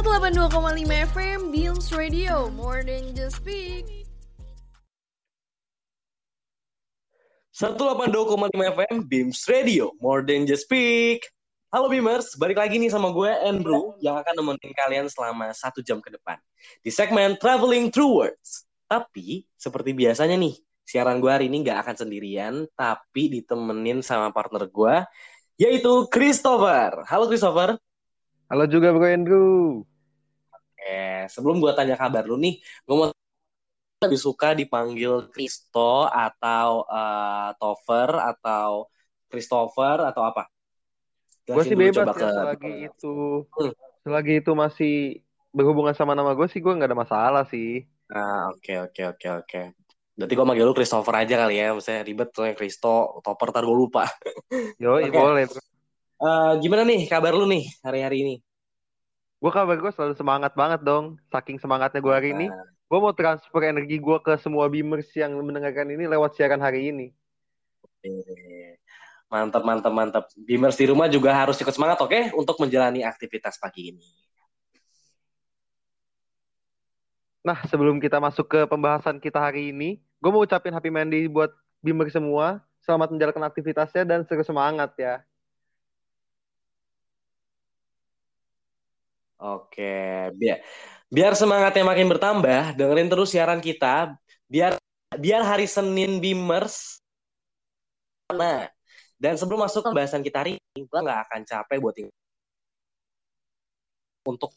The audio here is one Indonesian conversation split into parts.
182,5 FM Beams Radio, more than just speak. 182,5 FM Beams Radio, more than just speak. Halo Beamers, balik lagi nih sama gue Andrew yang akan nemenin kalian selama satu jam ke depan di segmen Traveling Through Words. Tapi seperti biasanya nih, siaran gue hari ini nggak akan sendirian, tapi ditemenin sama partner gue, yaitu Christopher. Halo Christopher. Halo juga Bro Andrew. Oke, sebelum gue tanya kabar lu nih, gue mau lebih suka dipanggil Kristo atau uh, Tover atau Christopher atau apa? Gue sih bebas ya, ke... selagi itu hmm. selagi itu masih berhubungan sama nama gue sih gue nggak ada masalah sih. Ah oke okay, oke okay, oke okay, oke. Okay. Berarti gue manggil lu Christopher aja kali ya, misalnya ribet tuh yang Kristo, Topper tar gue lupa. Yo, okay. boleh. Uh, gimana nih kabar lu nih hari-hari ini? Gue kabar gue selalu semangat banget dong. Saking semangatnya gue hari ini, nah. gue mau transfer energi gue ke semua beamers yang mendengarkan ini lewat siaran hari ini. Mantap, mantap, mantap. Beamers di rumah juga harus ikut semangat, oke? Okay? Untuk menjalani aktivitas pagi ini. Nah, sebelum kita masuk ke pembahasan kita hari ini, gue mau ucapin happy Mandy buat Beamer semua. Selamat menjalankan aktivitasnya dan seru semangat ya. Oke, biar biar semangatnya makin bertambah, dengerin terus siaran kita. Biar biar hari Senin Beamers. Nah, dan sebelum masuk ke bahasan kita hari ini, gue nggak akan capek buat ini. Untuk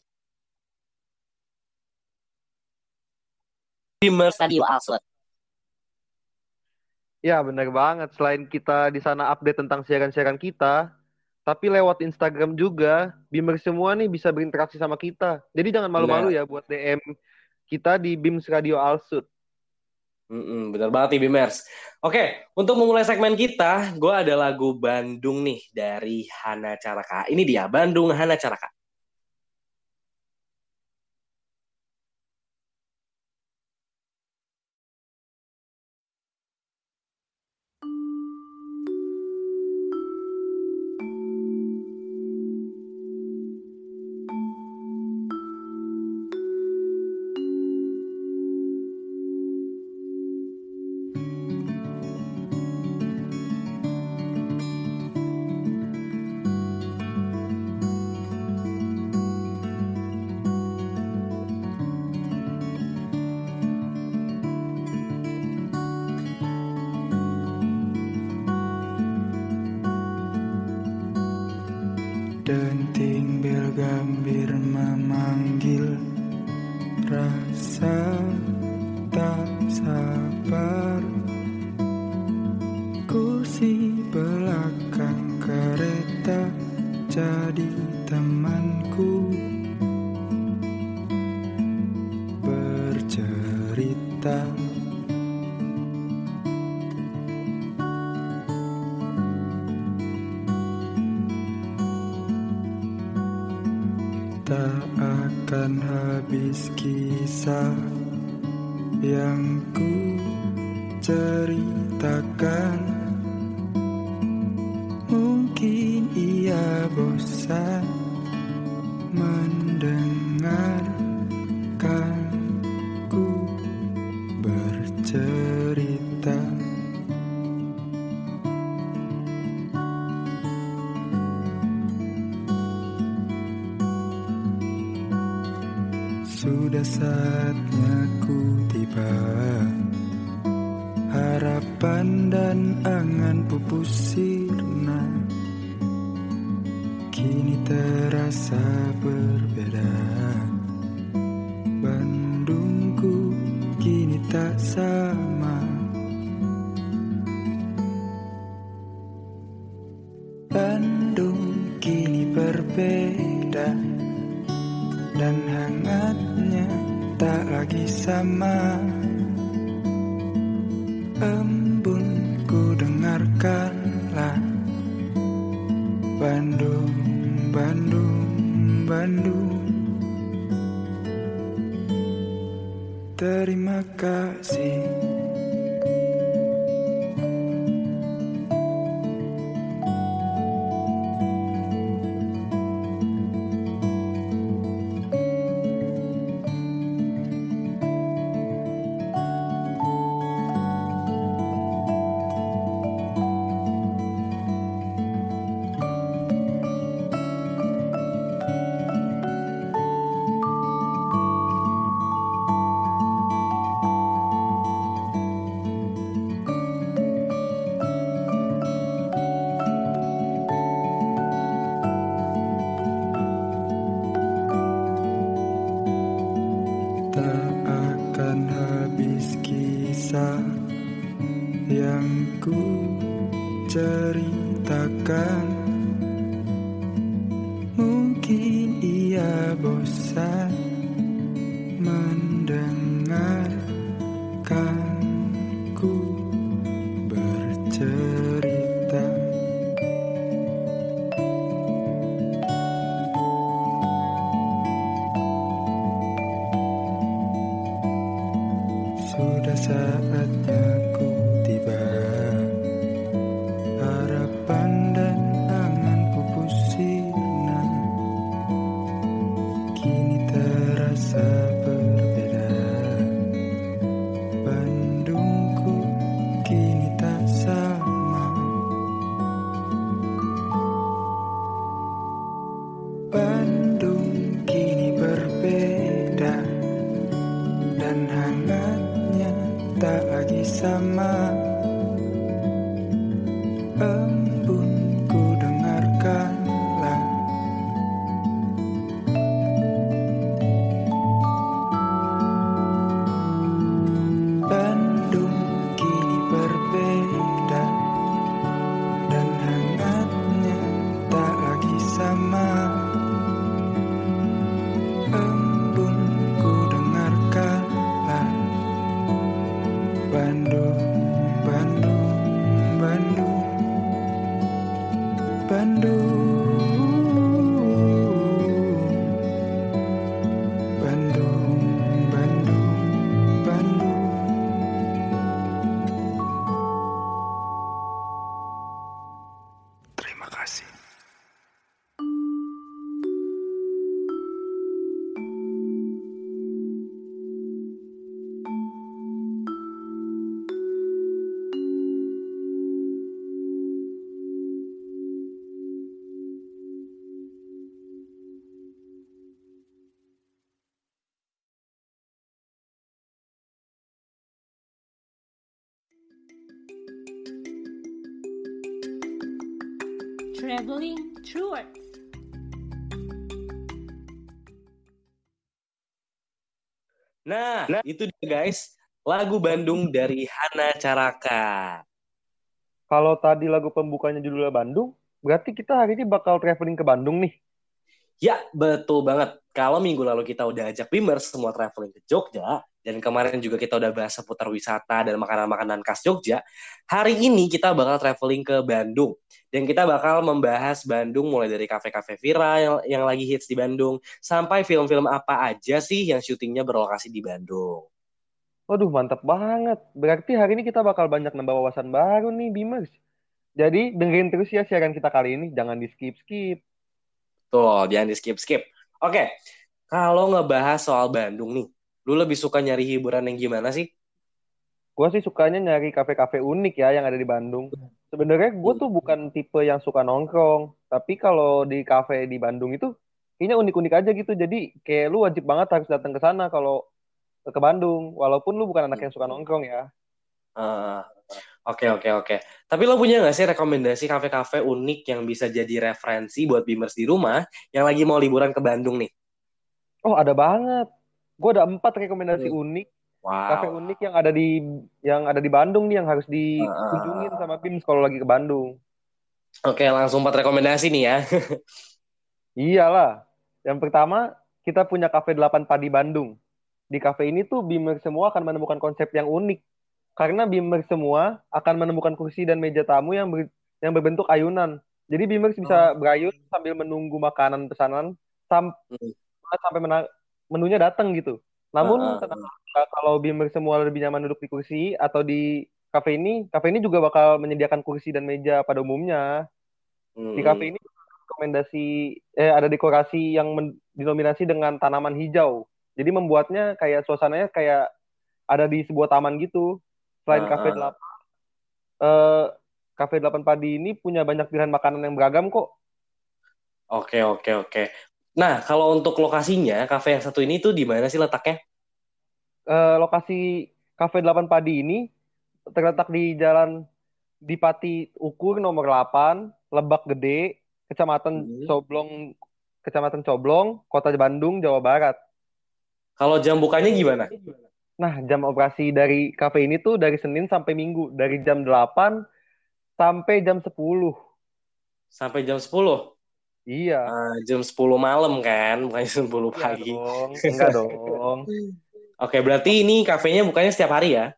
Beamers Radio Alsut. Ya benar banget. Selain kita di sana update tentang siaran-siaran kita, tapi lewat Instagram juga, Beamer semua nih bisa berinteraksi sama kita. Jadi jangan malu-malu ya buat DM kita di Beams Radio Alsut. Mm-mm, bener banget nih Bimers. Oke, untuk memulai segmen kita, gue ada lagu Bandung nih dari Hana Caraka. Ini dia, Bandung Hana Caraka. Sudah saatnya ku tiba. Harapan dan angan pupus sirna Kini terasa berbeda. Bandungku kini tak sama. Traveling through words. Nah, itu dia guys, lagu Bandung dari Hana Caraka. Kalau tadi lagu pembukanya judulnya Bandung, berarti kita hari ini bakal traveling ke Bandung nih. Ya, betul banget. Kalau minggu lalu kita udah ajak Bimers semua traveling ke Jogja, dan kemarin juga kita udah bahas seputar wisata dan makanan-makanan khas Jogja, hari ini kita bakal traveling ke Bandung. Dan kita bakal membahas Bandung mulai dari kafe-kafe viral yang, yang lagi hits di Bandung, sampai film-film apa aja sih yang syutingnya berlokasi di Bandung. Waduh, mantap banget. Berarti hari ini kita bakal banyak nambah wawasan baru nih, Bimers. Jadi dengerin terus ya siaran kita kali ini, jangan di skip-skip. Tuh, jangan di skip-skip. Oke, kalau ngebahas soal Bandung nih, lu lebih suka nyari hiburan yang gimana sih? Gue sih sukanya nyari kafe-kafe unik ya yang ada di Bandung. Sebenarnya gue tuh bukan tipe yang suka nongkrong, tapi kalau di kafe di Bandung itu kayaknya unik-unik aja gitu. Jadi kayak lu wajib banget harus datang ke sana kalau ke Bandung, walaupun lu bukan anak yang suka nongkrong ya. Ah, Oke, oke, oke. Tapi lo punya nggak sih rekomendasi kafe-kafe unik yang bisa jadi referensi buat Bimers di rumah yang lagi mau liburan ke Bandung nih? Oh ada banget. Gue ada empat rekomendasi unik kafe Wow. unik yang ada di yang ada di Bandung nih yang harus dikunjungin sama Bims kalau lagi ke Bandung. Oke, langsung empat rekomendasi nih ya. Iyalah. Yang pertama, kita punya Cafe 8 Padi Bandung. Di cafe ini tuh Bimer semua akan menemukan konsep yang unik. Karena Bimer semua akan menemukan kursi dan meja tamu yang ber- yang berbentuk ayunan. Jadi Bimer bisa berayun sambil menunggu makanan pesanan sam- Hmm. sampai mena- menunya datang gitu. Namun aja, kalau Bimer semua lebih nyaman duduk di kursi atau di cafe ini, cafe ini juga bakal menyediakan kursi dan meja pada umumnya. Di Hmm. kafe ini rekomendasi eh ada dekorasi yang men- dinominasi dengan tanaman hijau. Jadi membuatnya kayak suasananya kayak ada di sebuah taman gitu. Selain Ah, kafe. 8 eh kafe 8 Padi ini punya banyak pilihan makanan yang beragam kok. Oke, oke, oke. Nah, kalau untuk lokasinya, kafe yang satu ini tuh di mana sih letaknya? Eh lokasi kafe 8 Padi ini terletak di Jalan Dipati Ukur nomor 8, Lebak Gede, Kecamatan Hmm. Coblong, Kecamatan Coblong, Kota Bandung, Jawa Barat. Kalau jam bukanya gimana? Nah, jam operasi dari kafe ini tuh dari Senin sampai Minggu, dari jam 8 sampai jam 10. Sampai jam 10. Iya. Ah, jam 10 malam kan, bukan jam 10 Iya pagi. dong, enggak dong. Oke, berarti ini kafenya bukanya setiap hari ya?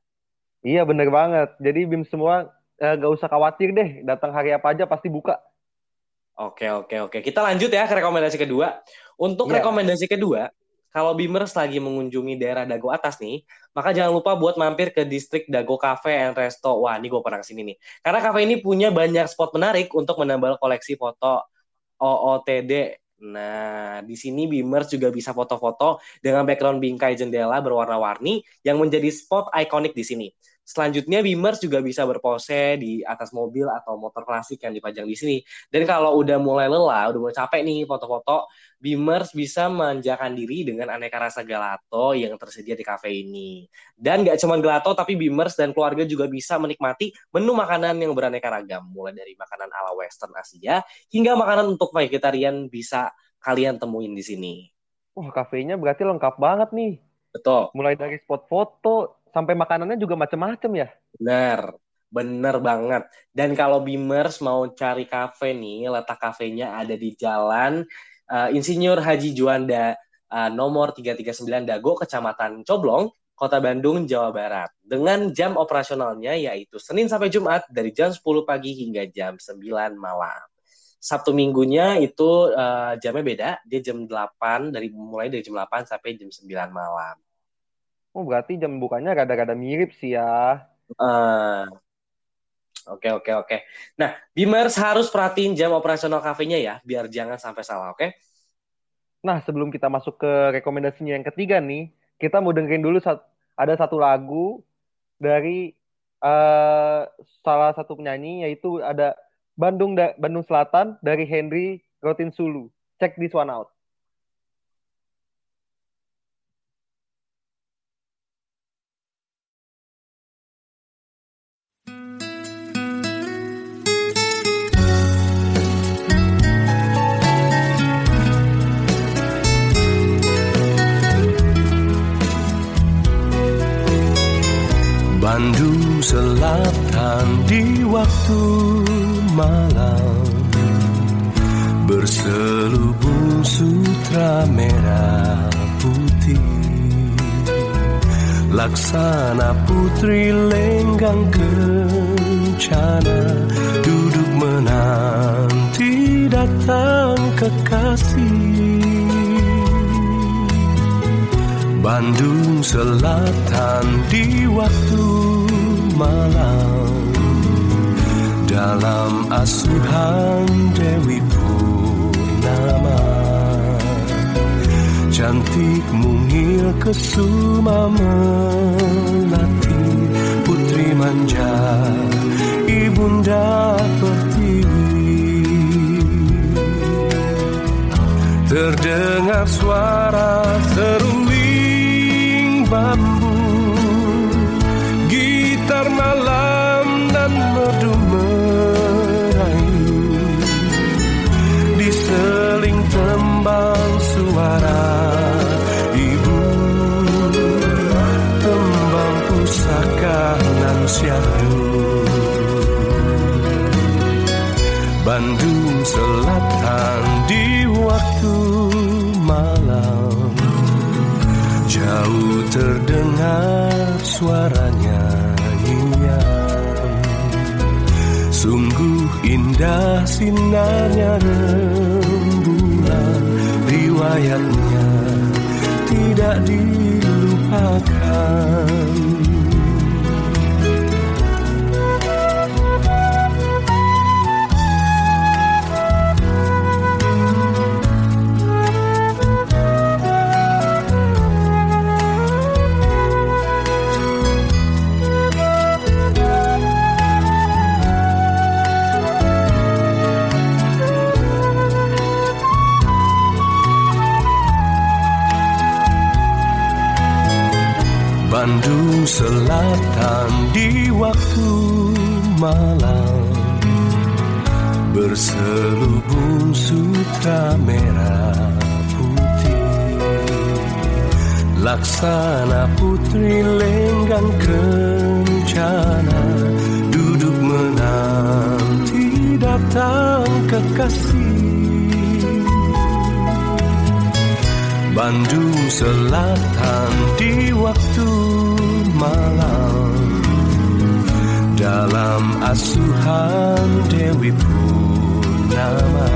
Iya bener banget. Jadi BIM semua eh, gak usah khawatir deh, datang hari apa aja pasti buka. Oke, oke, oke. Kita lanjut ya ke rekomendasi kedua. Untuk Iya. rekomendasi kedua, kalau Bimers lagi mengunjungi daerah Dago Atas nih, maka jangan lupa buat mampir ke distrik Dago Cafe and Resto. Wah, ini gue pernah ke sini nih. Karena kafe ini punya banyak spot menarik untuk menambah koleksi foto OOTD. Nah, di sini Bimers juga bisa foto-foto dengan background bingkai jendela berwarna-warni yang menjadi spot ikonik di sini. Selanjutnya Bimers juga bisa berpose di atas mobil atau motor klasik yang dipajang di sini. Dan kalau udah mulai lelah, udah mulai capek nih foto-foto, Bimers bisa manjakan diri dengan aneka rasa gelato yang tersedia di kafe ini. Dan nggak cuma gelato, tapi Bimers dan keluarga juga bisa menikmati menu makanan yang beraneka ragam. Mulai dari makanan ala Western Asia, hingga makanan untuk vegetarian bisa kalian temuin di sini. Wah, kafenya berarti lengkap banget nih. Betul. Mulai dari spot foto sampai makanannya juga macem-macem ya. Bener, bener banget. Dan kalau Bimers mau cari kafe nih, letak kafenya ada di Jalan uh, Insinyur Haji Juanda uh, nomor 339 Dago, Kecamatan Coblong, Kota Bandung, Jawa Barat. Dengan jam operasionalnya yaitu Senin sampai Jumat dari jam 10 pagi hingga jam 9 malam. Sabtu minggunya itu uh, jamnya beda, dia jam 8 dari mulai dari jam 8 sampai jam 9 malam. Oh, berarti jam bukanya rada-rada mirip sih ya. Eh, Oke, oke, oke. Nah, Bimers harus perhatiin jam operasional kafenya ya, biar jangan sampai salah, oke? Nah, sebelum kita masuk ke rekomendasinya yang ketiga nih, kita mau dengerin dulu sat- ada satu lagu dari eh, salah satu penyanyi yaitu ada Bandung da- Bandung Selatan dari Henry Rotin Sulu. Check this one out. Selatan di waktu malam. Berselubung sutra merah putih. Laksana putri lenggang kencana. Duduk menanti datang kekasih. Bandung Selatan di waktu malam Dalam asuhan Dewi Purnama. Cantik mungil kesuma melati Putri manja Ibunda Pertiwi. Terdengar suara seruling bambu Bandung Selatan di waktu malam. Jauh terdengar suara nyanyian Sungguh indah sinarnya rembulan Riwayatnya tidak dilupakan Selatan di waktu malam. Berselubung sutra merah putih. Laksana putri lenggang kencana. Duduk menanti datang kekasih. Bandung Selatan di Dalam asuhan Dewi Purnama.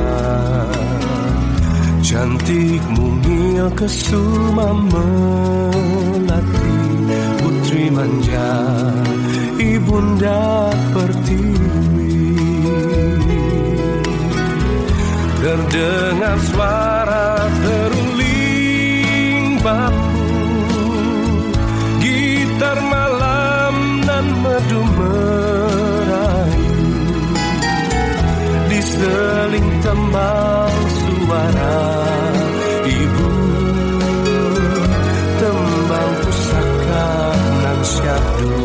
Cantik mungil kesuma melati Putri manja Ibunda pertiwi. Terdengar suara Diseling tembang suara ibu. Tembang pusaka nan syahdu.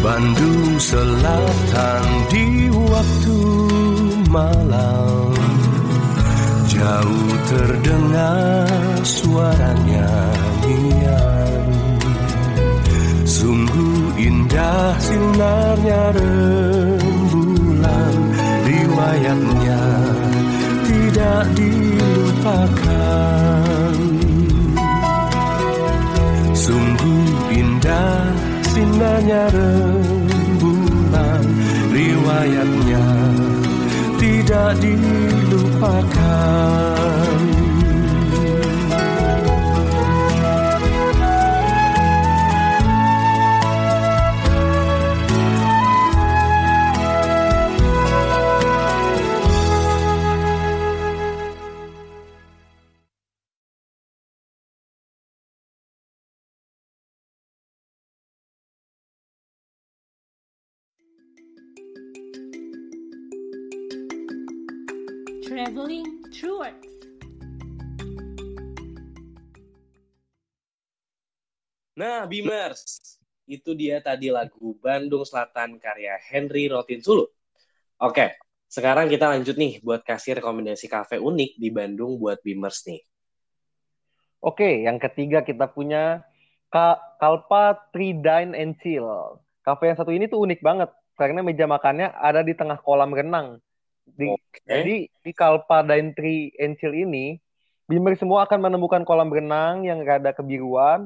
Bandung Selatan di waktu malam. Jauh terdengar suara nyanyian Sungguh indah sinarnya rembulan Riwayatnya tidak dilupakan. Sungguh indah sinarnya rembulan Riwayatnya tidak dilupakan Nah, Beamers, itu dia tadi lagu Bandung Selatan karya Henry Rotin Sulu. Oke, sekarang kita lanjut nih buat kasih rekomendasi kafe unik di Bandung buat Beamers nih. Oke, yang ketiga kita punya Ka- Kalpa Tree Dine and Chill. Kafe yang satu ini tuh unik banget karena meja makannya ada di tengah kolam renang. Di, Oke. Jadi di Kalpa Dine Tree and Chill ini, Bimer semua akan menemukan kolam renang yang rada kebiruan,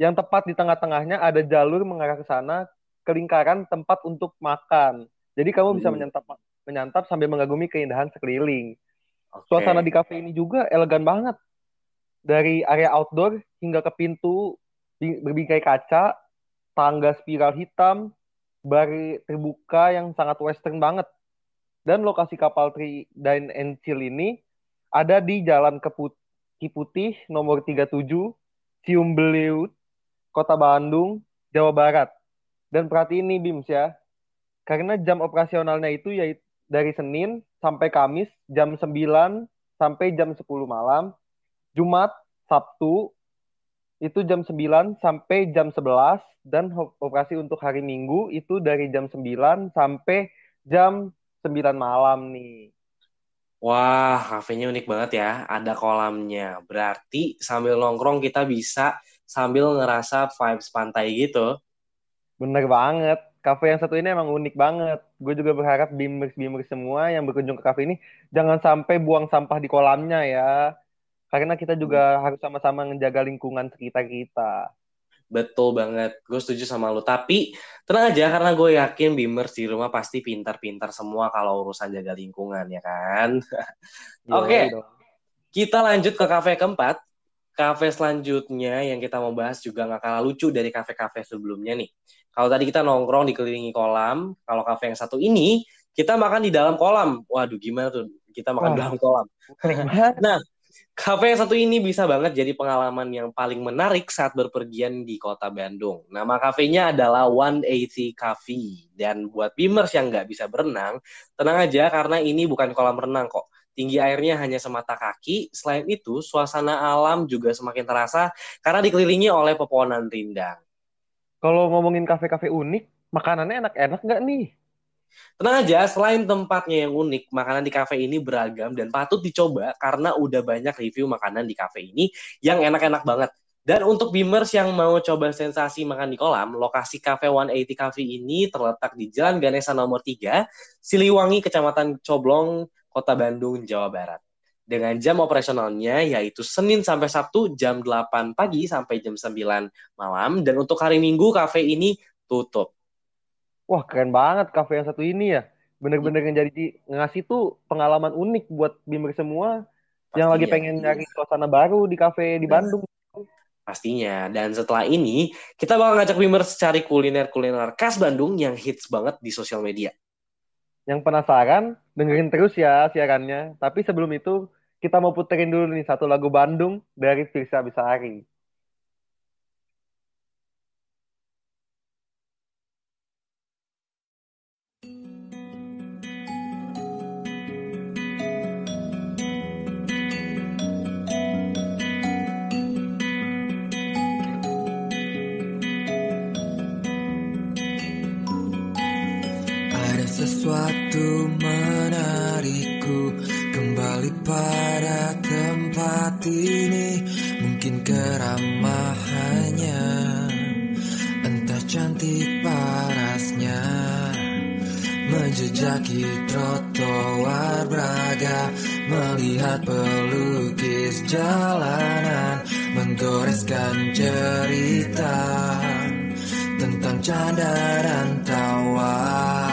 yang tepat di tengah-tengahnya ada jalur mengarah ke sana, ke lingkaran tempat untuk makan. Jadi kamu bisa Hmm. menyantap menyantap sambil mengagumi keindahan sekeliling. Oke. Suasana di kafe ini juga elegan banget. Dari area outdoor hingga ke pintu bi- berbingkai kaca, tangga spiral hitam, bar terbuka yang sangat western banget. Dan lokasi kapal Tri Dine and Chill ini ada di Jalan Keput- Kiputih nomor 37, Ciumbeliut, Kota Bandung, Jawa Barat. Dan perhatiin nih Bims ya, karena jam operasionalnya itu yaitu dari Senin sampai Kamis jam 9 sampai jam 10 malam. Jumat, Sabtu itu jam 9 sampai jam 11 dan operasi untuk hari Minggu itu dari jam 9 sampai jam 9 malam nih. Wah, kafenya unik banget ya. Ada kolamnya. Berarti sambil nongkrong kita bisa sambil ngerasa vibes pantai gitu. Bener banget. Kafe yang satu ini emang unik banget. Gue juga berharap bimbers-bimbers semua yang berkunjung ke kafe ini jangan sampai buang sampah di kolamnya ya. Karena kita juga harus sama-sama menjaga lingkungan sekitar kita. Betul banget. Gue setuju sama lu. Tapi tenang aja karena gue yakin Beamers di rumah pasti pintar-pintar semua kalau urusan jaga lingkungan ya kan. Oke. Dong. Kita lanjut ke kafe keempat. Kafe selanjutnya yang kita mau bahas juga nggak kalah lucu dari kafe-kafe sebelumnya nih. Kalau tadi kita nongkrong dikelilingi kolam, kalau kafe yang satu ini kita makan di dalam kolam. Waduh, gimana tuh? Kita makan di dalam kolam. Banget. Kafe yang satu ini bisa banget jadi pengalaman yang paling menarik saat berpergian di kota Bandung. Nama kafenya adalah 180 Cafe. Dan buat Beamers yang nggak bisa berenang, tenang aja karena ini bukan kolam renang kok. Tinggi airnya hanya semata kaki. Selain itu, suasana alam juga semakin terasa karena dikelilingi oleh pepohonan rindang. Kalau ngomongin kafe-kafe unik, makanannya enak-enak nggak nih? Tenang aja, selain tempatnya yang unik, makanan di kafe ini beragam dan patut dicoba karena udah banyak review makanan di kafe ini yang enak-enak banget. Dan untuk Beamers yang mau coba sensasi makan di kolam, lokasi Cafe 180 Cafe ini terletak di Jalan Ganesa nomor 3, Siliwangi, Kecamatan Coblong, Kota Bandung, Jawa Barat. Dengan jam operasionalnya yaitu Senin sampai Sabtu jam 8 pagi sampai jam 9 malam dan untuk hari Minggu kafe ini tutup. Wah, keren banget kafe yang satu ini ya. Bener-bener yang jadi ngasih tuh pengalaman unik buat Bimer semua yang lagi Pastinya. pengen nyari suasana baru di kafe di. Bandung. Pastinya. Dan setelah ini, kita bakal ngajak Beamers cari kuliner-kuliner khas Bandung yang hits banget di sosial media. Yang penasaran, dengerin terus ya siarannya. Tapi sebelum itu, kita mau puterin dulu nih satu lagu Bandung dari Firsa Besari. Tempat ini Mungkin keramahannya Entah cantik parasnya Menjejaki trotoar Braga Melihat pelukis jalanan Menggoreskan cerita Tentang canda dan tawa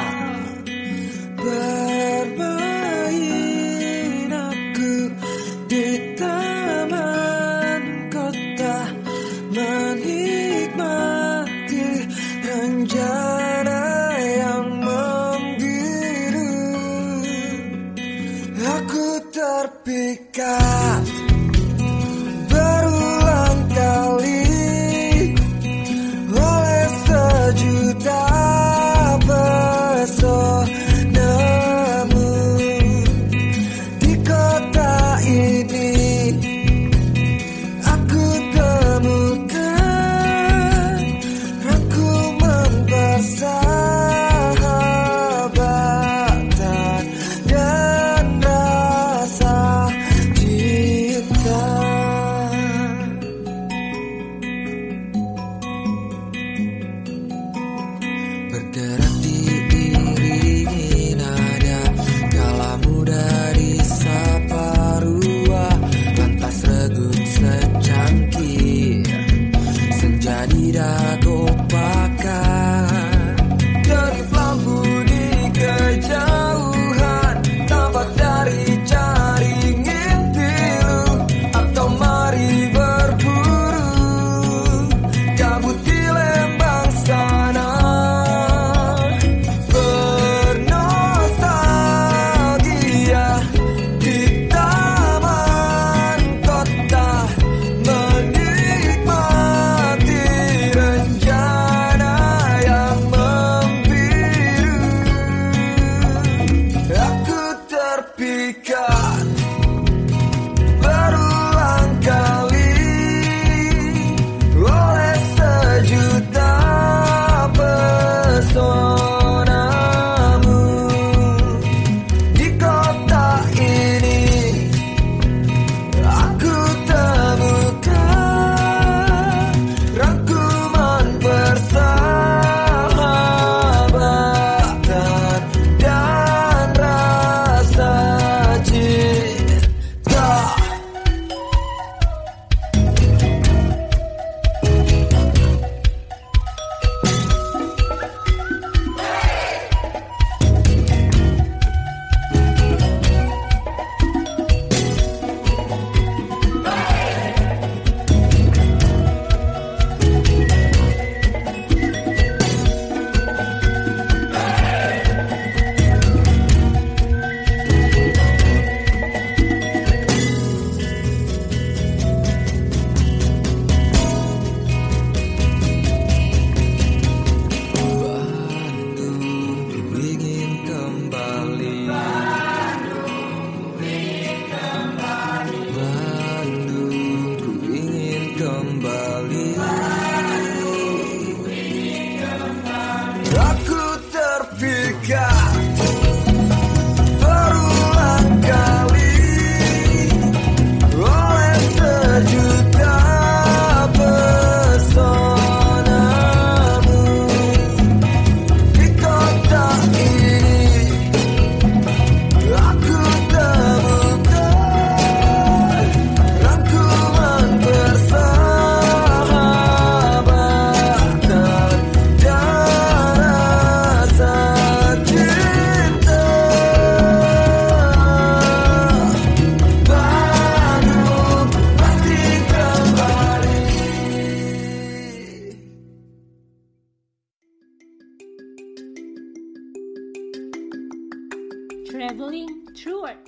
Traveling Through Words.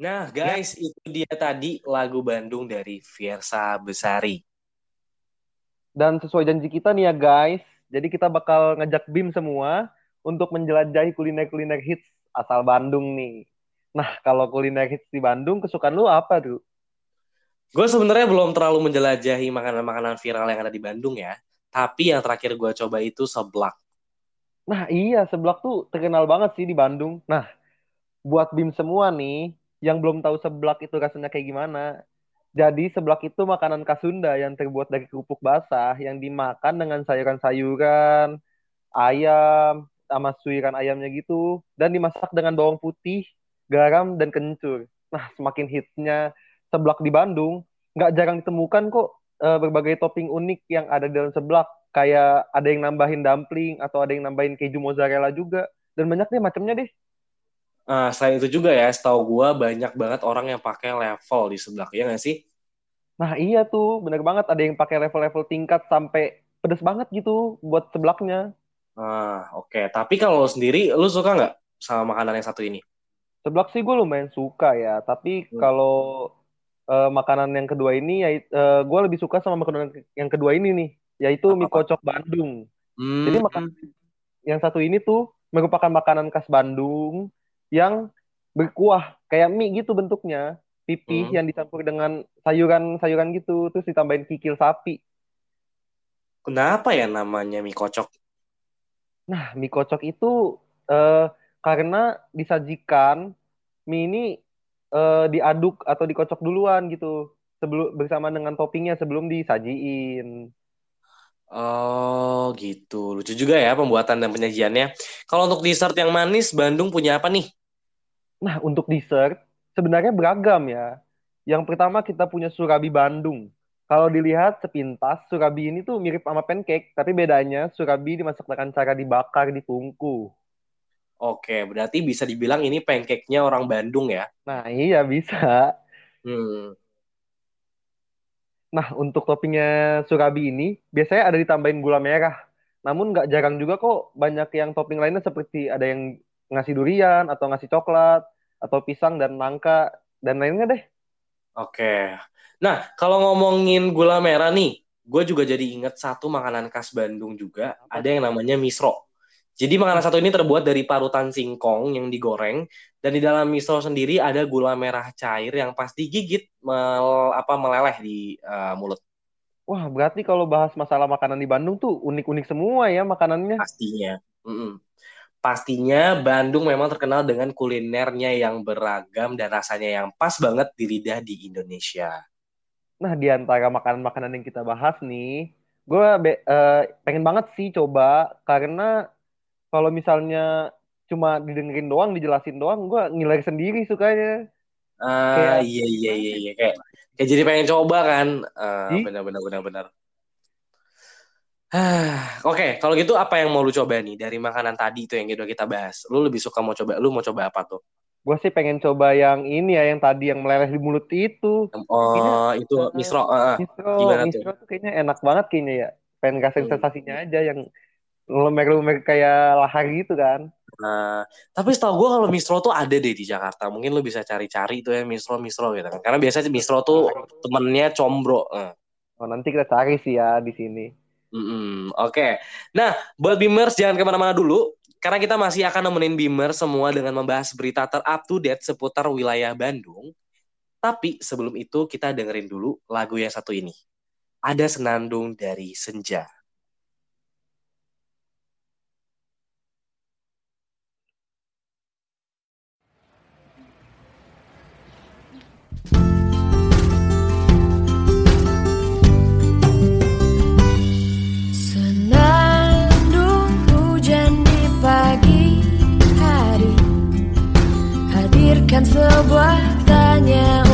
Nah, guys, itu dia tadi lagu Bandung dari Fiersa Besari. Dan sesuai janji kita nih ya guys, jadi kita bakal ngajak BIM semua untuk menjelajahi kuliner-kuliner hits asal Bandung nih. Nah, kalau kuliner hits di Bandung, kesukaan lu apa tuh? Gue sebenarnya belum terlalu menjelajahi makanan-makanan viral yang ada di Bandung ya. Tapi yang terakhir gue coba itu seblak. Nah iya, seblak tuh terkenal banget sih di Bandung. Nah, buat BIM semua nih, yang belum tahu seblak itu rasanya kayak gimana. Jadi seblak itu makanan khas Sunda yang terbuat dari kerupuk basah yang dimakan dengan sayuran-sayuran, ayam, sama suiran ayamnya gitu. Dan dimasak dengan bawang putih, garam, dan kencur. Nah, semakin hitsnya seblak di Bandung, nggak jarang ditemukan kok eh, berbagai topping unik yang ada di dalam seblak. Kayak ada yang nambahin dumpling atau ada yang nambahin keju mozzarella juga. Dan banyak deh macamnya deh. Nah, selain itu juga ya, setahu gue banyak banget orang yang pakai level di seblak, ya nggak sih? Nah iya tuh, bener banget. Ada yang pakai level-level tingkat sampai pedes banget gitu buat seblaknya. Ah, oke. Tapi kalau sendiri, lu suka nggak sama makanan yang satu ini? Seblak sih gue lumayan suka ya. Tapi Hmm. kalau eh, makanan yang kedua ini, ya gue lebih suka sama makanan yang kedua ini nih. Yaitu mie Apa-apa? kocok Bandung. Hmm, Jadi makanan yang satu ini tuh merupakan makanan khas Bandung yang berkuah kayak mie gitu bentuknya, pipih Hmm. yang dicampur dengan sayuran-sayuran gitu, terus ditambahin kikil sapi. kenapa ya namanya mie kocok? Nah, mie kocok itu eh, karena disajikan mie ini eh, diaduk atau dikocok duluan gitu sebelum bersama dengan toppingnya sebelum disajiin. Oh, gitu. Lucu juga ya pembuatan dan penyajiannya. Kalau untuk dessert yang manis, Bandung punya apa nih? Nah, untuk dessert sebenarnya beragam ya. Yang pertama kita punya Surabi Bandung. Kalau dilihat sepintas, Surabi ini tuh mirip sama pancake, tapi bedanya Surabi dimasak dengan cara dibakar di tungku. Oke, berarti bisa dibilang ini pancake-nya orang Bandung ya. Nah, iya bisa. Hmm. Nah, untuk toppingnya Surabi ini biasanya ada ditambahin gula merah. Namun nggak jarang juga kok banyak yang topping lainnya seperti ada yang ngasih durian atau ngasih coklat atau pisang dan nangka dan lainnya deh. Oke. Nah, kalau ngomongin gula merah nih, gue juga jadi inget satu makanan khas Bandung juga. Ada yang namanya misro. Jadi makanan satu ini terbuat dari parutan singkong yang digoreng dan di dalam misro sendiri ada gula merah cair yang pas digigit mel- apa meleleh di eh, mulut. Wah, berarti kalau bahas masalah makanan di Bandung tuh unik-unik semua ya makanannya. Pastinya. Mm-mm. Pastinya Bandung memang terkenal dengan kulinernya yang beragam dan rasanya yang pas banget di lidah di Indonesia. Nah, di antara makanan-makanan yang kita bahas nih, gue pengen banget sih coba karena kalau misalnya cuma didengerin doang, dijelasin doang, gue ngiler sendiri sukanya. Ah Kayak- iya iya iya iya kayak kayak jadi pengen coba kan. Ah, Ih. benar benar benar benar. Ah, Oke, kalau gitu apa yang mau lu coba nih dari makanan tadi itu yang udah kita bahas? Lu lebih suka mau coba, lu mau coba apa tuh? Gue sih pengen coba yang ini ya, yang tadi yang meleleh di mulut itu. Oh, itu eh, misro. ah. Misro, Gimana tuh? misro tuh kayaknya enak banget kayaknya ya. Pengen ngerasain Hmm. sensasinya aja yang lumer-lumer kayak lahar gitu kan. Nah, tapi setahu gue kalau misro tuh ada deh di Jakarta. Mungkin lu bisa cari-cari tuh ya misro misro gitu kan. Karena biasanya misro tuh temennya combro. Eh. Oh, nanti kita cari sih ya di sini. Mm-mm, Oke. Nah, buat Beamers jangan ke mana-mana dulu. Karena kita masih akan nemenin Beamers semua dengan membahas berita ter-up to date seputar wilayah Bandung. Tapi sebelum itu kita dengerin dulu lagu yang satu ini. Ada senandung dari senja. Hadirkan sebuah tanya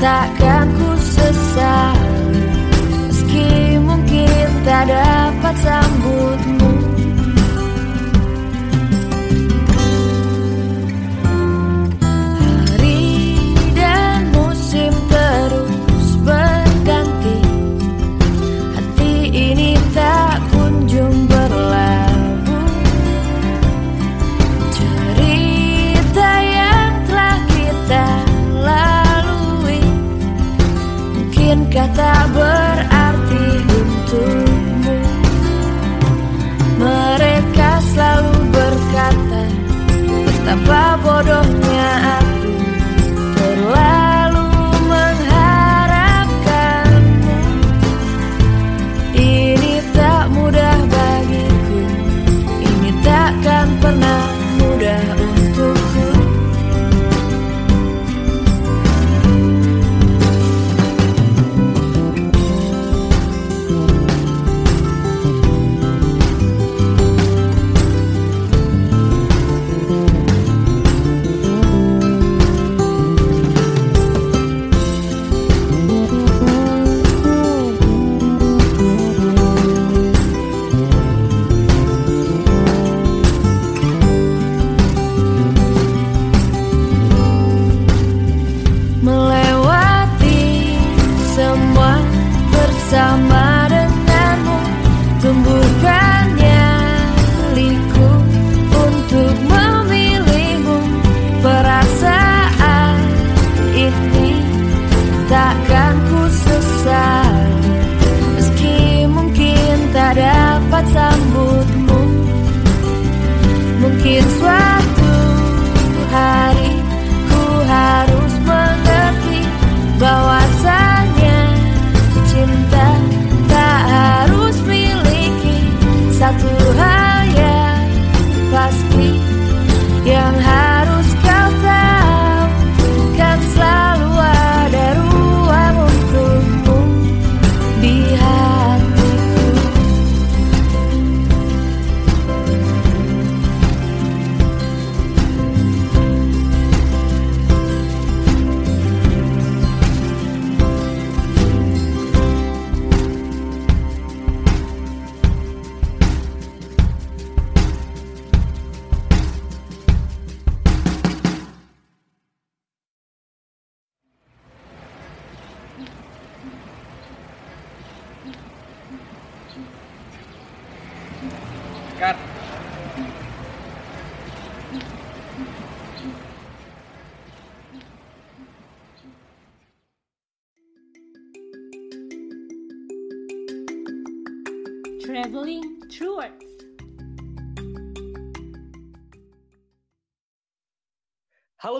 takkan ku sesali Meski mungkin tak dapat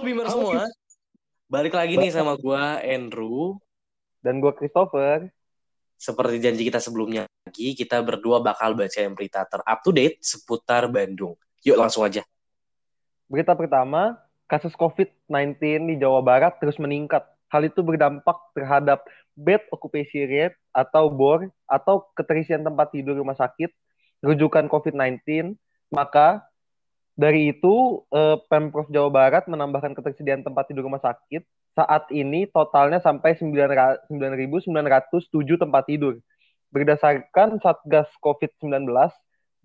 Halo Bimer semua. Balik lagi nih sama gua Andrew. Dan gue Christopher. Seperti janji kita sebelumnya lagi, kita berdua bakal bacain berita ter-up to date seputar Bandung. Yuk langsung aja. Berita pertama, kasus COVID-19 di Jawa Barat terus meningkat. Hal itu berdampak terhadap bed occupancy rate atau BOR atau keterisian tempat tidur rumah sakit rujukan COVID-19. Maka dari itu eh, Pemprov Jawa Barat menambahkan ketersediaan tempat tidur rumah sakit. Saat ini totalnya sampai 9.907 tempat tidur. Berdasarkan Satgas COVID-19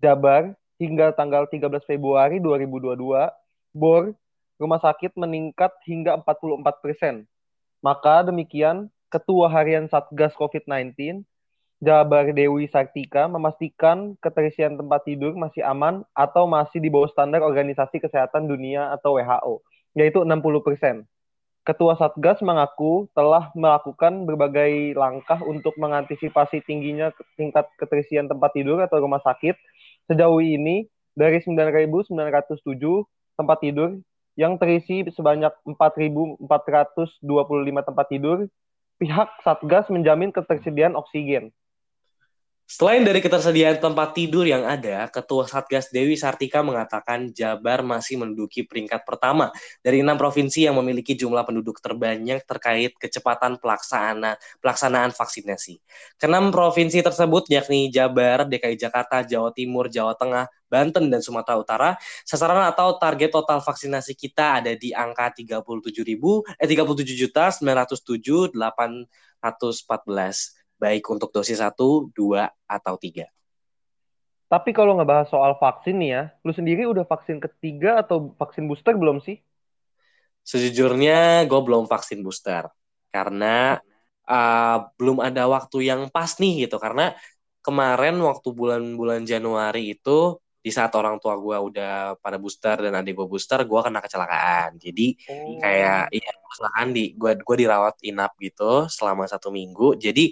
Jabar hingga tanggal 13 Februari 2022, BOR rumah sakit meningkat hingga 44 persen. Maka demikian, Ketua Harian Satgas COVID-19, Jabar Dewi Sartika, memastikan keterisian tempat tidur masih aman atau masih di bawah standar Organisasi Kesehatan Dunia atau WHO, yaitu 60 persen. Ketua Satgas mengaku telah melakukan berbagai langkah untuk mengantisipasi tingginya tingkat keterisian tempat tidur atau rumah sakit. Sejauh ini, dari 9.907 tempat tidur yang terisi sebanyak 4.425 tempat tidur, pihak Satgas menjamin ketersediaan oksigen. Selain dari ketersediaan tempat tidur yang ada, Ketua Satgas Dewi Sartika mengatakan Jabar masih menduduki peringkat pertama dari enam provinsi yang memiliki jumlah penduduk terbanyak terkait kecepatan pelaksanaan pelaksanaan vaksinasi. Kenam provinsi tersebut yakni Jabar, DKI Jakarta, Jawa Timur, Jawa Tengah, Banten dan Sumatera Utara, sasaran atau target total vaksinasi kita ada di angka 37 ribu, eh 37 juta 907 814 baik untuk dosis 1, 2, atau 3. Tapi kalau ngebahas soal vaksin nih ya, lu sendiri udah vaksin ketiga atau vaksin booster belum sih? Sejujurnya gue belum vaksin booster. Karena uh, belum ada waktu yang pas nih gitu. Karena kemarin waktu bulan-bulan Januari itu di saat orang tua gue udah pada booster dan adik gue booster, gue kena kecelakaan. Jadi oh. kayak iya kecelakaan di gue gue dirawat inap gitu selama satu minggu. Jadi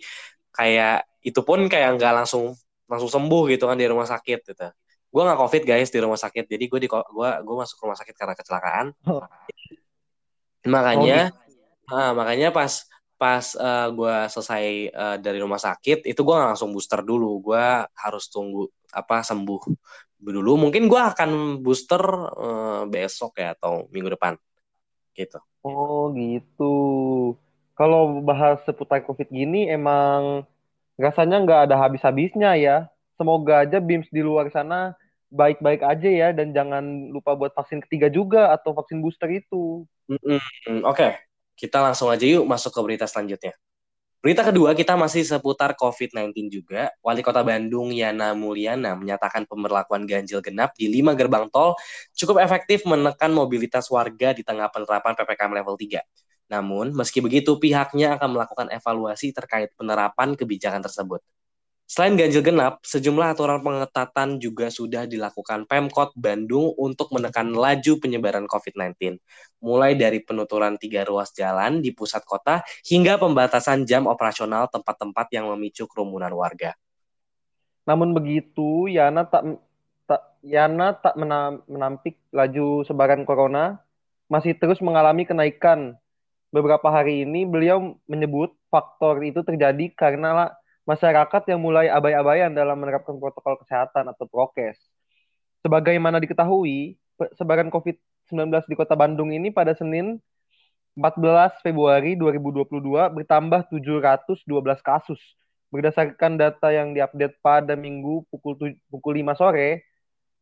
kayak itu pun kayak nggak langsung langsung sembuh gitu kan di rumah sakit gitu. Gue nggak covid guys di rumah sakit. Jadi gue di gue gue masuk rumah sakit karena kecelakaan. Oh. makanya oh, gitu. nah, makanya pas pas uh, eh, gue selesai uh, dari rumah sakit itu gue langsung booster dulu. Gue harus tunggu apa sembuh dulu. Mungkin gue akan booster uh, besok ya atau minggu depan. Gitu. Oh gitu kalau bahas seputar COVID gini emang rasanya nggak ada habis-habisnya ya. Semoga aja BIMS di luar sana baik-baik aja ya dan jangan lupa buat vaksin ketiga juga atau vaksin booster itu. Mm -mm. Oke, okay. kita langsung aja yuk masuk ke berita selanjutnya. Berita kedua kita masih seputar COVID-19 juga. Wali Kota Bandung Yana Mulyana menyatakan pemberlakuan ganjil genap di lima gerbang tol cukup efektif menekan mobilitas warga di tengah penerapan PPKM level 3. Namun, meski begitu, pihaknya akan melakukan evaluasi terkait penerapan kebijakan tersebut. Selain ganjil genap, sejumlah aturan pengetatan juga sudah dilakukan Pemkot Bandung untuk menekan laju penyebaran COVID-19, mulai dari penuturan tiga ruas jalan di pusat kota hingga pembatasan jam operasional tempat-tempat yang memicu kerumunan warga. Namun begitu, Yana tak, tak Yana tak menampik laju sebaran corona masih terus mengalami kenaikan beberapa hari ini beliau menyebut faktor itu terjadi karena masyarakat yang mulai abai-abaian dalam menerapkan protokol kesehatan atau prokes. Sebagaimana diketahui, sebaran COVID-19 di Kota Bandung ini pada Senin 14 Februari 2022 bertambah 712 kasus. Berdasarkan data yang diupdate pada Minggu pukul, pukul 5 sore,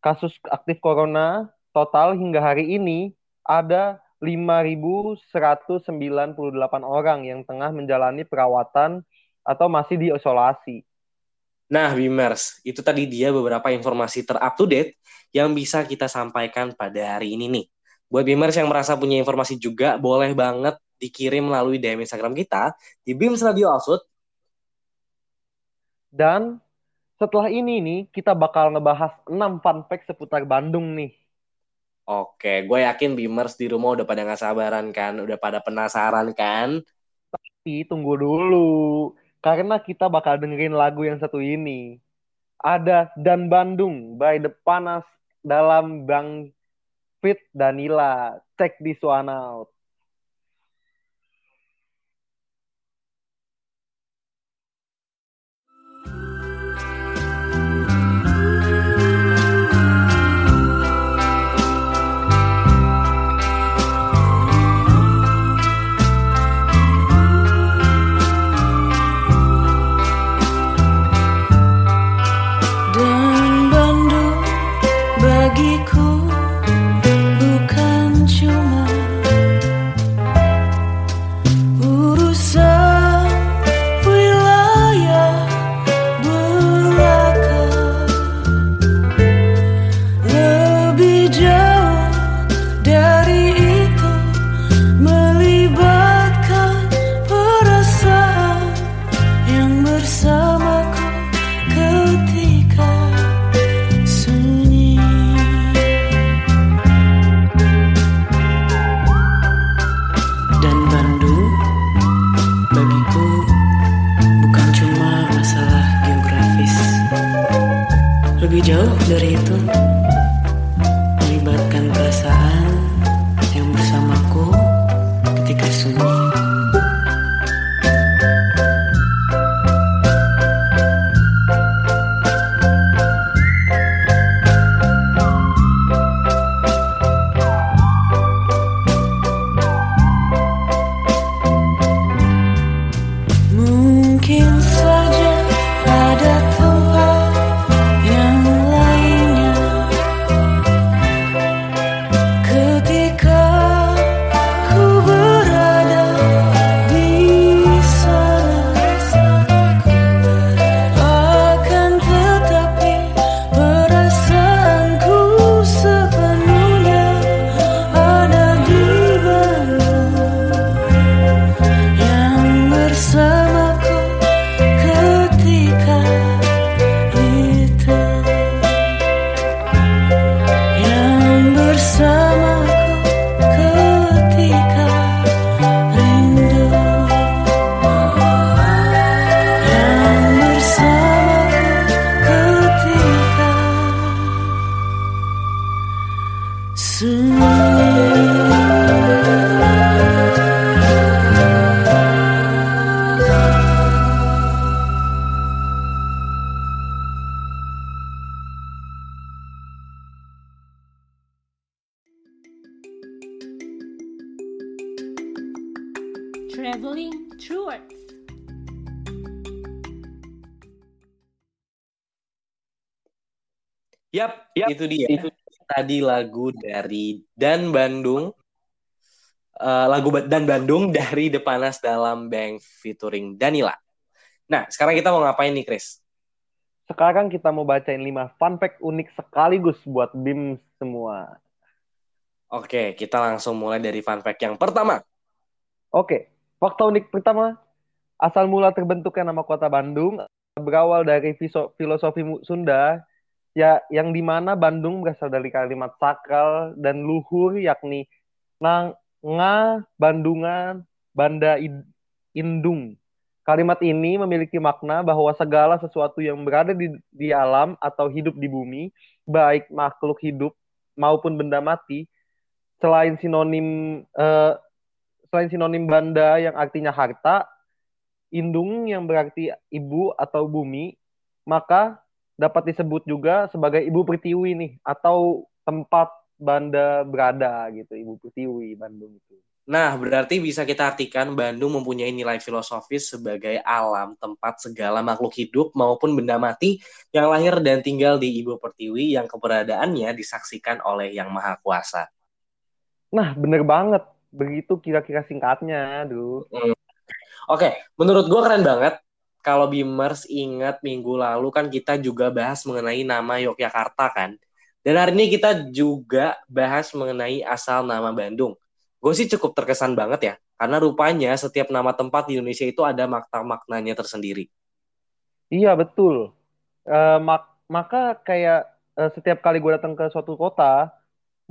kasus aktif corona total hingga hari ini ada 5.198 orang yang tengah menjalani perawatan atau masih diisolasi. Nah, Bimers, itu tadi dia beberapa informasi ter-up-to-date yang bisa kita sampaikan pada hari ini nih. Buat Bimers yang merasa punya informasi juga, boleh banget dikirim melalui DM Instagram kita di Bims Radio Output. Dan setelah ini nih, kita bakal ngebahas 6 fun fact seputar Bandung nih. Oke, gue yakin Beamers di rumah udah pada nggak sabaran kan, udah pada penasaran kan? Tapi tunggu dulu, karena kita bakal dengerin lagu yang satu ini. Ada Dan Bandung by The Panas dalam Bang Fit Danila. Check this one out. Tadi lagu dari Dan Bandung. Eh, lagu Dan Bandung dari Depanas dalam Bank featuring Danila. Nah, sekarang kita mau ngapain nih, Chris? Sekarang kita mau bacain 5 fun fact unik sekaligus buat BIM semua. Oke, kita langsung mulai dari fun fact yang pertama. Oke, fakta unik pertama, asal mula terbentuknya nama kota Bandung berawal dari filosofi Sunda, ya yang di mana Bandung berasal dari kalimat sakral dan luhur yakni nang nga Bandungan Banda Indung. Kalimat ini memiliki makna bahwa segala sesuatu yang berada di, di alam atau hidup di bumi, baik makhluk hidup maupun benda mati, selain sinonim eh, selain sinonim banda yang artinya harta, indung yang berarti ibu atau bumi, maka dapat disebut juga sebagai ibu pertiwi nih atau tempat banda berada gitu, ibu pertiwi Bandung itu. Nah, berarti bisa kita artikan Bandung mempunyai nilai filosofis sebagai alam tempat segala makhluk hidup maupun benda mati yang lahir dan tinggal di Ibu Pertiwi yang keberadaannya disaksikan oleh Yang Maha Kuasa. Nah, bener banget. Begitu kira-kira singkatnya, aduh. Oke, menurut gue keren banget. Kalau Bimers ingat minggu lalu kan kita juga bahas mengenai nama Yogyakarta kan. Dan hari ini kita juga bahas mengenai asal nama Bandung. Gue sih cukup terkesan banget ya. Karena rupanya setiap nama tempat di Indonesia itu ada makna-maknanya tersendiri. Iya, betul. Eh, mak- maka kayak eh, setiap kali gue datang ke suatu kota,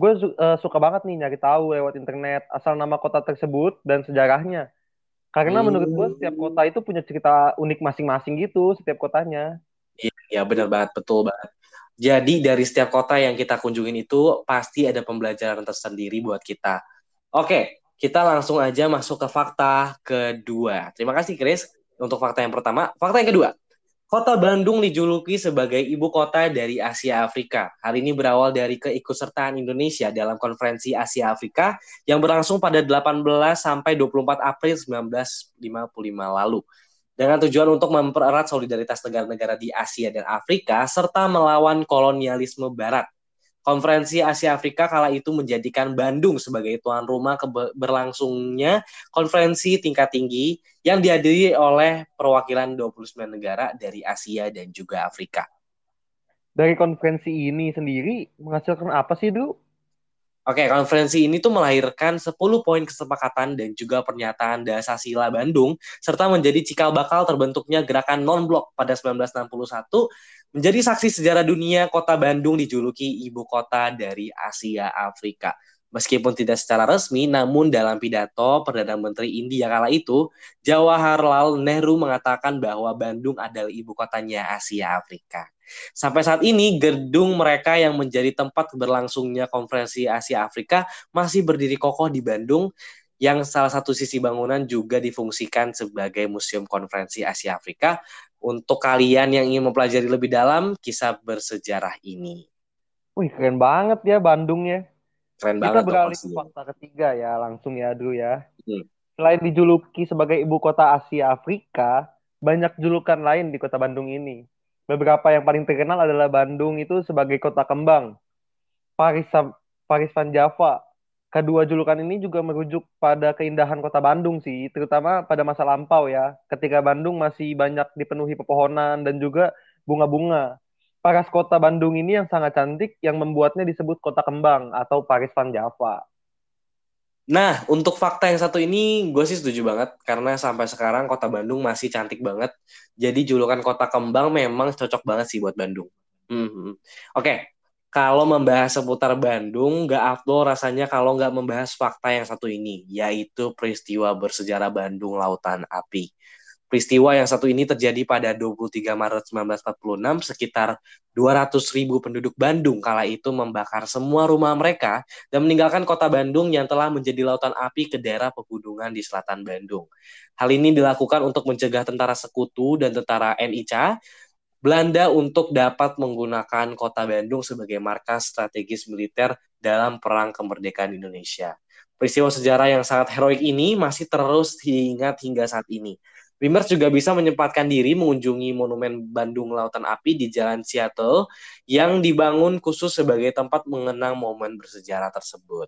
gue su- eh, suka banget nih nyari tahu lewat internet asal nama kota tersebut dan sejarahnya. Karena Hmm. menurut gue setiap kota itu punya cerita unik masing-masing gitu, setiap kotanya. Ya benar banget, betul banget. Jadi dari setiap kota yang kita kunjungin itu pasti ada pembelajaran tersendiri buat kita. Oke, kita langsung aja masuk ke fakta kedua. Terima kasih Chris untuk fakta yang pertama. Fakta yang kedua, kota Bandung dijuluki sebagai ibu kota dari Asia Afrika. Hal ini berawal dari keikutsertaan Indonesia dalam konferensi Asia Afrika yang berlangsung pada 18 sampai 24 April 1955 lalu dengan tujuan untuk mempererat solidaritas negara-negara di Asia dan Afrika serta melawan kolonialisme Barat. Konferensi Asia Afrika kala itu menjadikan Bandung sebagai tuan rumah berlangsungnya konferensi tingkat tinggi yang dihadiri oleh perwakilan 29 negara dari Asia dan juga Afrika. Dari konferensi ini sendiri menghasilkan apa sih, Du? Oke, konferensi ini tuh melahirkan 10 poin kesepakatan dan juga pernyataan Dasar-Sila Bandung serta menjadi cikal bakal terbentuknya gerakan non-blok pada 1961 menjadi saksi sejarah dunia kota Bandung dijuluki ibu kota dari Asia Afrika. Meskipun tidak secara resmi, namun dalam pidato Perdana Menteri India kala itu, Jawaharlal Nehru mengatakan bahwa Bandung adalah ibu kotanya Asia Afrika. Sampai saat ini, gedung mereka yang menjadi tempat berlangsungnya konferensi Asia Afrika masih berdiri kokoh di Bandung, yang salah satu sisi bangunan juga difungsikan sebagai Museum Konferensi Asia Afrika untuk kalian yang ingin mempelajari lebih dalam kisah bersejarah ini. Wih, keren banget ya Bandung ya. Keren Kita banget tuh beralih ke fakta ketiga ya, langsung ya Drew ya. Hmm. Selain dijuluki sebagai ibu kota Asia Afrika, banyak julukan lain di kota Bandung ini. Beberapa yang paling terkenal adalah Bandung itu sebagai kota kembang, Paris Paris Van Java. Kedua julukan ini juga merujuk pada keindahan kota Bandung sih, terutama pada masa lampau ya, ketika Bandung masih banyak dipenuhi pepohonan dan juga bunga-bunga. Paras kota Bandung ini yang sangat cantik yang membuatnya disebut kota kembang atau Paris Van Java. Nah, untuk fakta yang satu ini gue sih setuju banget karena sampai sekarang kota Bandung masih cantik banget. Jadi julukan kota kembang memang cocok banget sih buat Bandung. Mhm. Oke, kalau membahas seputar Bandung, nggak afdol rasanya kalau nggak membahas fakta yang satu ini, yaitu peristiwa bersejarah Bandung Lautan Api. Peristiwa yang satu ini terjadi pada 23 Maret 1946, sekitar 200 ribu penduduk Bandung kala itu membakar semua rumah mereka dan meninggalkan kota Bandung yang telah menjadi lautan api ke daerah pegunungan di selatan Bandung. Hal ini dilakukan untuk mencegah tentara sekutu dan tentara NICA Belanda untuk dapat menggunakan kota Bandung sebagai markas strategis militer dalam perang kemerdekaan Indonesia. Peristiwa sejarah yang sangat heroik ini masih terus diingat hingga saat ini. Wimers juga bisa menyempatkan diri mengunjungi Monumen Bandung Lautan Api di Jalan Seattle yang dibangun khusus sebagai tempat mengenang momen bersejarah tersebut.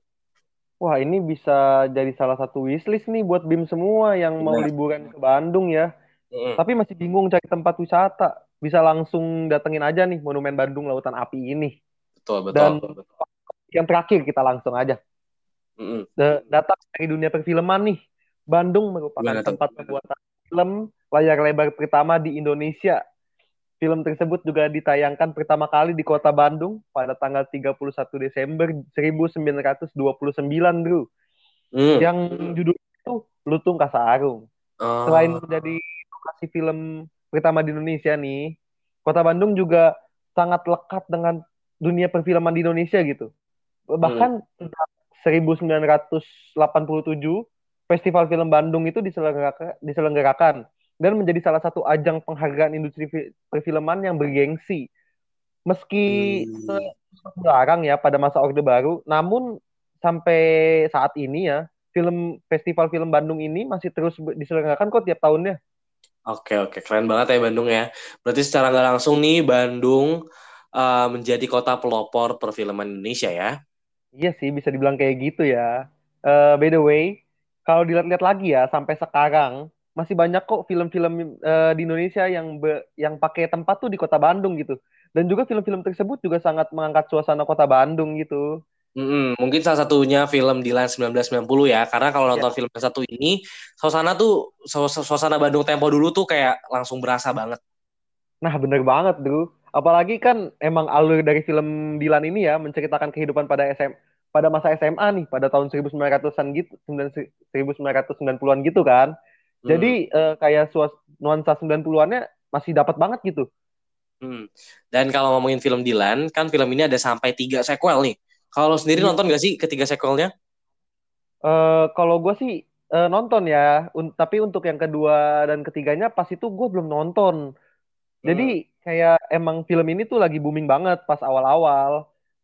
Wah, ini bisa jadi salah satu wishlist nih buat BIM semua yang mau Benar. liburan ke Bandung ya. Mm, Tapi masih bingung cari tempat wisata. Bisa langsung datengin aja nih Monumen Bandung Lautan Api ini. betul, betul. Dan betul. yang terakhir kita langsung aja. Mm-mm. Da- Datang dari dunia perfilman nih. Bandung merupakan tuh? tempat pembuatan film layar lebar pertama di Indonesia. Film tersebut juga ditayangkan pertama kali di kota Bandung pada tanggal 31 Desember 1929, Bro. Mm. Yang judulnya itu Lutung Kasarung. Oh. Selain menjadi lokasi film pertama di Indonesia nih, Kota Bandung juga sangat lekat dengan dunia perfilman di Indonesia gitu. Bahkan sejak 1987 Festival Film Bandung itu diselenggarakan, diselenggarakan dan menjadi salah satu ajang penghargaan industri fi- perfilman yang bergengsi. Meski Hmm. ya pada masa Orde Baru, namun sampai saat ini ya film festival film Bandung ini masih terus diselenggarakan kok tiap tahunnya. Oke, oke. Keren banget ya Bandung ya. Berarti secara nggak langsung nih Bandung uh, menjadi kota pelopor perfilman Indonesia ya. Iya sih bisa dibilang kayak gitu ya. Eh, by the way, kalau dilihat-lihat lagi ya sampai sekarang masih banyak kok film-film eh, di Indonesia yang be- yang pakai tempat tuh di kota Bandung gitu. Dan juga film-film tersebut juga sangat mengangkat suasana kota Bandung gitu. Mm-mm. Mungkin salah satunya film Dilan 1990 ya. Karena kalau nonton film yang satu ini, suasana tuh su- su- suasana Bandung tempo dulu tuh kayak langsung berasa banget. Nah, bener banget, Bro. Apalagi kan emang alur dari film Dilan ini ya menceritakan kehidupan pada SM pada masa SMA nih, pada tahun 1900-an gitu, 1990-an gitu kan. Jadi eh, kayak suas nuansa 90-annya masih dapat banget gitu. Hmm. Dan kalau ngomongin film Dilan, kan film ini ada sampai tiga sequel nih. Kalau sendiri Iya. nonton gak sih ketiga sequelnya? Eh kalau gue sih eh, nonton ya, Un- tapi untuk yang kedua dan ketiganya pas itu gue belum nonton. Jadi kayak emang film ini tuh lagi booming banget pas awal-awal.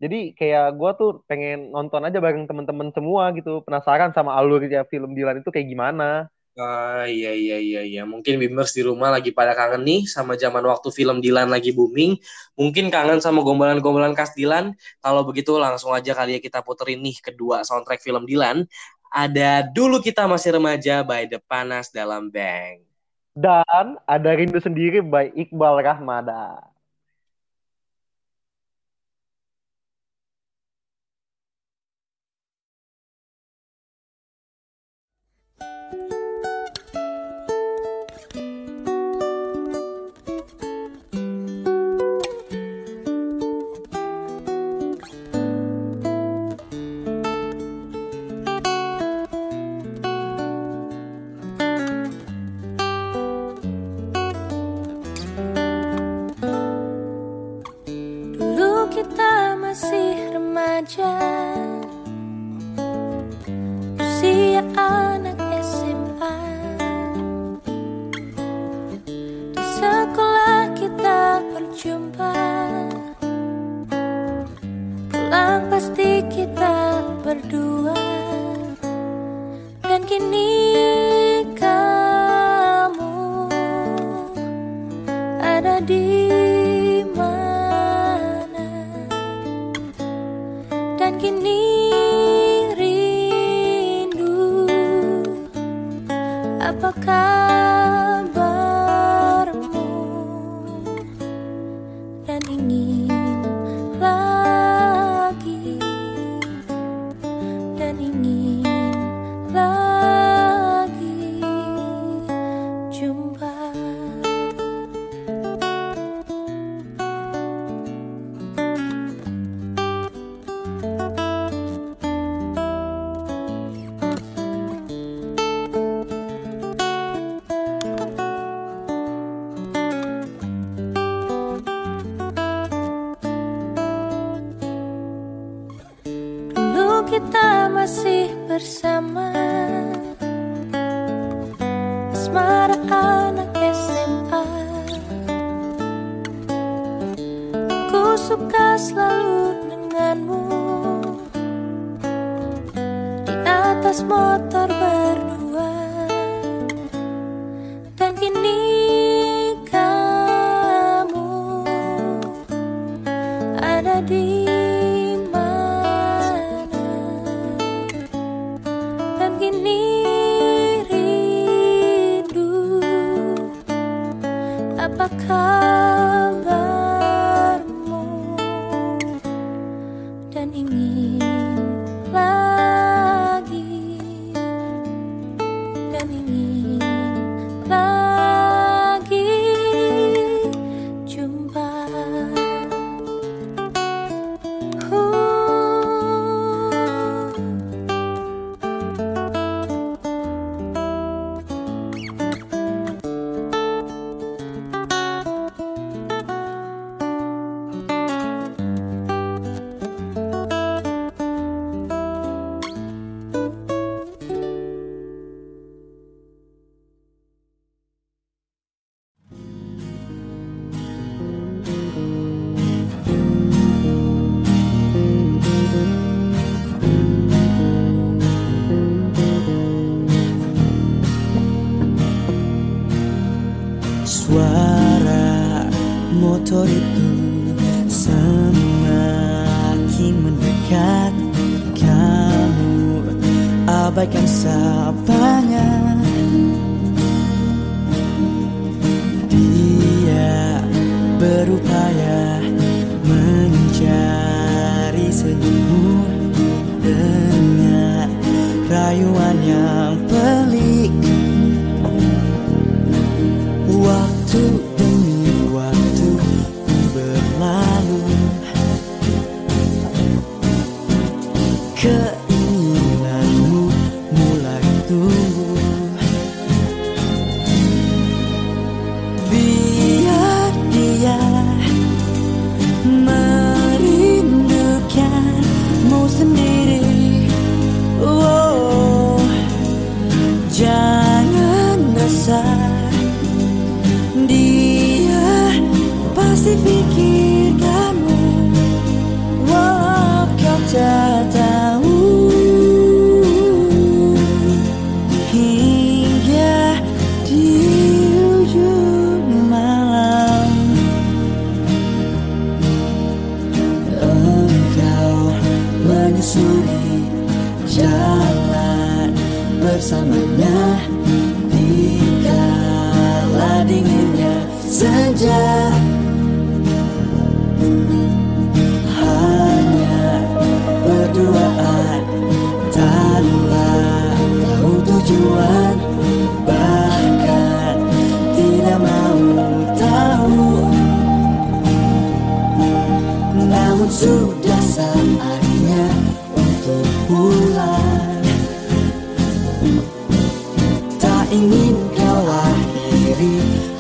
Jadi kayak gue tuh pengen nonton aja bareng temen-temen semua gitu, penasaran sama alurnya film Dilan itu kayak gimana. Ah iya iya iya iya. Mungkin Bimers di rumah lagi pada kangen nih sama zaman waktu film Dilan lagi booming. Mungkin kangen sama gombalan-gombalan khas Dilan. Kalau begitu langsung aja kali ya kita puterin nih kedua soundtrack film Dilan. Ada Dulu Kita Masih Remaja by The Panas Dalam Bank. Dan ada Rindu Sendiri by Iqbal Rahmada. love. Suara motor itu semakin mendekat. Kamu abaikan sapanya Dia berupaya mencari senyummu Dengan rayuan yang ingin kau akhiri.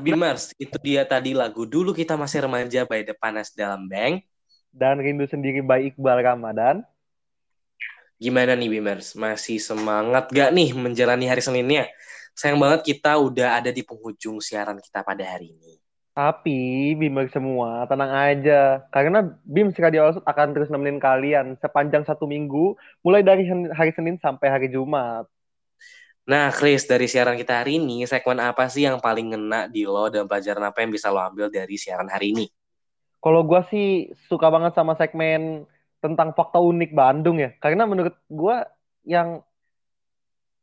Bimers, itu dia tadi lagu Dulu Kita Masih Remaja by The Panas Dalam Bank. Dan Rindu Sendiri by Iqbal Ramadan. Gimana nih Bimers? Masih semangat gak nih menjalani hari Seninnya? Sayang banget kita udah ada di penghujung siaran kita pada hari ini. Tapi Bimer semua tenang aja karena Bim Radio Outlook akan terus nemenin kalian sepanjang satu minggu mulai dari hari Senin sampai hari Jumat. Nah, Chris, dari siaran kita hari ini, segmen apa sih yang paling ngena di lo dan pelajaran apa yang bisa lo ambil dari siaran hari ini? Kalau gua sih suka banget sama segmen tentang fakta unik Bandung ya karena menurut gua yang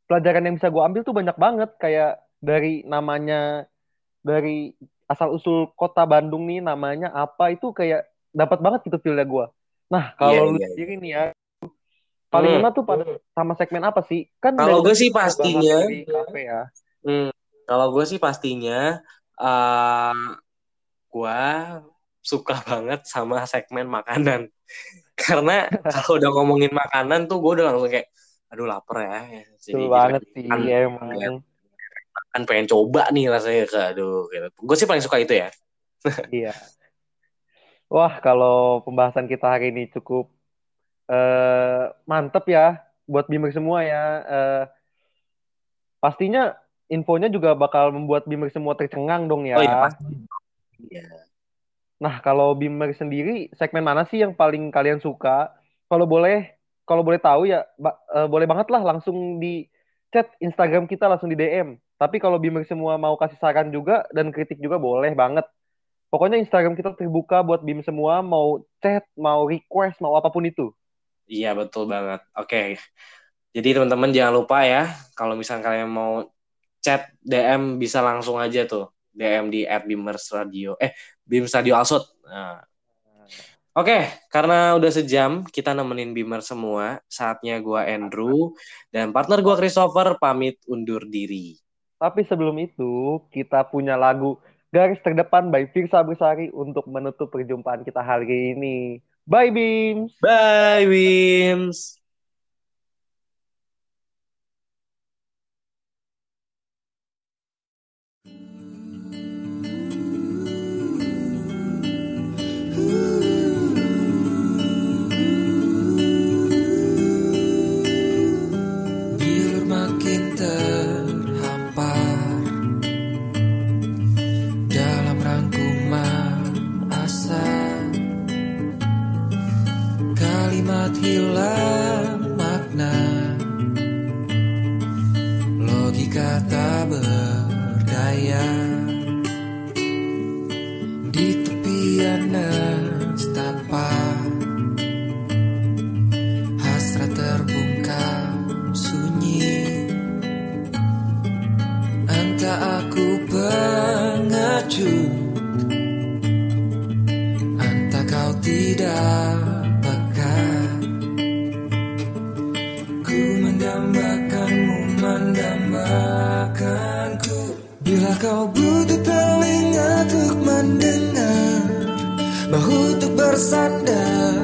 pelajaran yang bisa gua ambil tuh banyak banget kayak dari namanya dari asal usul kota Bandung nih namanya apa itu kayak dapat banget gitu feel-nya gua. Nah, kalau Iya, lu iya, sendiri nih ya paling Hmm. ngena tuh pada sama segmen apa sih? Kan Kalau gue sih pastinya, kafe ya. hmm, kalau gue sih pastinya, eh gue suka banget sama segmen makanan. Karena kalau udah ngomongin makanan tuh gue udah langsung kayak, aduh lapar ya. Jadi Betul banget sih pengen emang. lihat makan, pengen coba nih rasanya ke, aduh. Gitu. Gue sih paling suka itu ya. Iya. Wah, kalau pembahasan kita hari ini cukup eh mantep ya buat Bimer semua ya. Eh, pastinya infonya juga bakal membuat Bimer semua tercengang dong ya. Oh iya pasti. Iya. Nah, kalau Bimer sendiri segmen mana sih yang paling kalian suka? Kalau boleh, kalau boleh tahu ya, ba- eh, boleh banget lah langsung di chat Instagram kita langsung di DM. Tapi kalau Bimer semua mau kasih saran juga dan kritik juga boleh banget. Pokoknya Instagram kita terbuka buat Bim semua mau chat, mau request, mau apa pun itu. Iya betul banget. Oke. Jadi teman-teman jangan lupa ya, kalau misalnya kalian mau chat DM bisa langsung aja tuh DM di @bimers_radio eh Bims Radio Alsut. Nah. Oke, karena udah sejam kita nemenin Bimer semua, saatnya gua Andrew dan partner gua Christopher pamit undur diri. Tapi sebelum itu, kita punya lagu Garis Terdepan by Firsa Besari untuk menutup perjumpaan kita hari ini. Bye, Bims! Bye Bims. love. Kau butuh telinga untuk mendengar Bahu untuk bersandar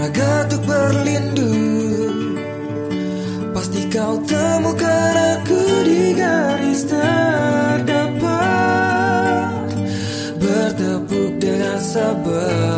Raga untuk berlindung. Pasti kau temukan aku di garis terdepan Bertepuk dengan sebelah